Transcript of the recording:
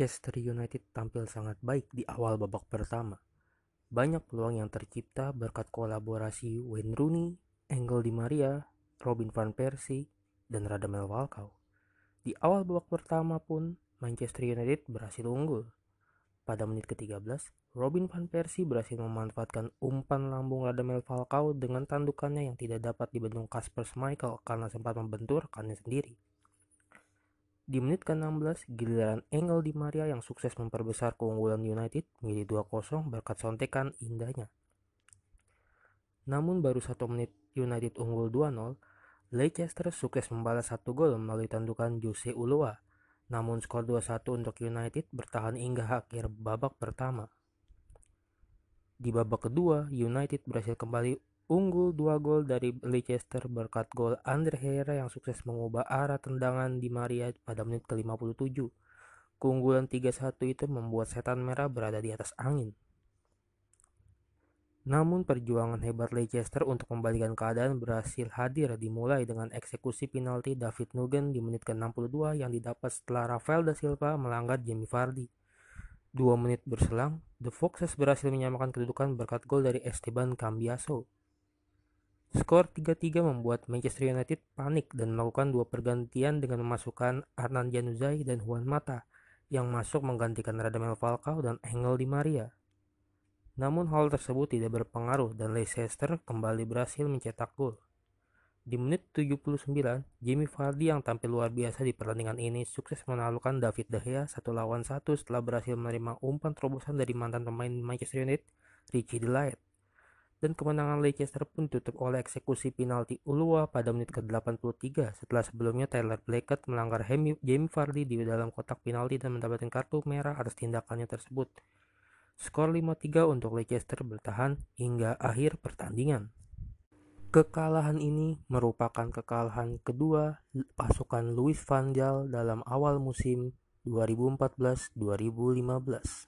Manchester United tampil sangat baik di awal babak pertama. Banyak peluang yang tercipta berkat kolaborasi Wayne Rooney, Angel Di Maria, Robin van Persie, dan Radamel Falcao. Di awal babak pertama pun, Manchester United berhasil unggul. Pada menit ke-13, Robin van Persie berhasil memanfaatkan umpan lambung Radamel Falcao dengan tandukannya yang tidak dapat dibendung Kasper Schmeichel karena sempat membentur rekannya sendiri. Di menit ke-16, giliran Engel Di Maria yang sukses memperbesar keunggulan United menjadi 2-0 berkat sontekan indahnya. Namun baru satu menit United unggul 2-0, Leicester sukses membalas satu gol melalui tandukan Jose Ulloa. Namun skor 2-1 untuk United bertahan hingga akhir babak pertama. Di babak kedua, United berhasil kembali unggul dua gol dari Leicester berkat gol Andre Herrera yang sukses mengubah arah tendangan di Maria pada menit ke-57. Keunggulan 3-1 itu membuat setan merah berada di atas angin. Namun perjuangan hebat Leicester untuk membalikan keadaan berhasil hadir dimulai dengan eksekusi penalti David Nugen di menit ke-62 yang didapat setelah Rafael da Silva melanggar Jamie Vardy. Dua menit berselang, The Foxes berhasil menyamakan kedudukan berkat gol dari Esteban Cambiaso. Skor 3-3 membuat Manchester United panik dan melakukan dua pergantian dengan memasukkan Arnan Januzaj dan Juan Mata yang masuk menggantikan Radamel Falcao dan Angel Di Maria. Namun hal tersebut tidak berpengaruh dan Leicester kembali berhasil mencetak gol. Di menit 79, Jamie Vardy yang tampil luar biasa di pertandingan ini sukses menaklukkan David De Gea satu lawan satu setelah berhasil menerima umpan terobosan dari mantan pemain Manchester United, Richie Delight dan kemenangan Leicester pun ditutup oleh eksekusi penalti Ulua pada menit ke-83 setelah sebelumnya Tyler Blackett melanggar Jamie Vardy di dalam kotak penalti dan mendapatkan kartu merah atas tindakannya tersebut. Skor 5-3 untuk Leicester bertahan hingga akhir pertandingan. Kekalahan ini merupakan kekalahan kedua pasukan Louis van Gaal dalam awal musim 2014-2015.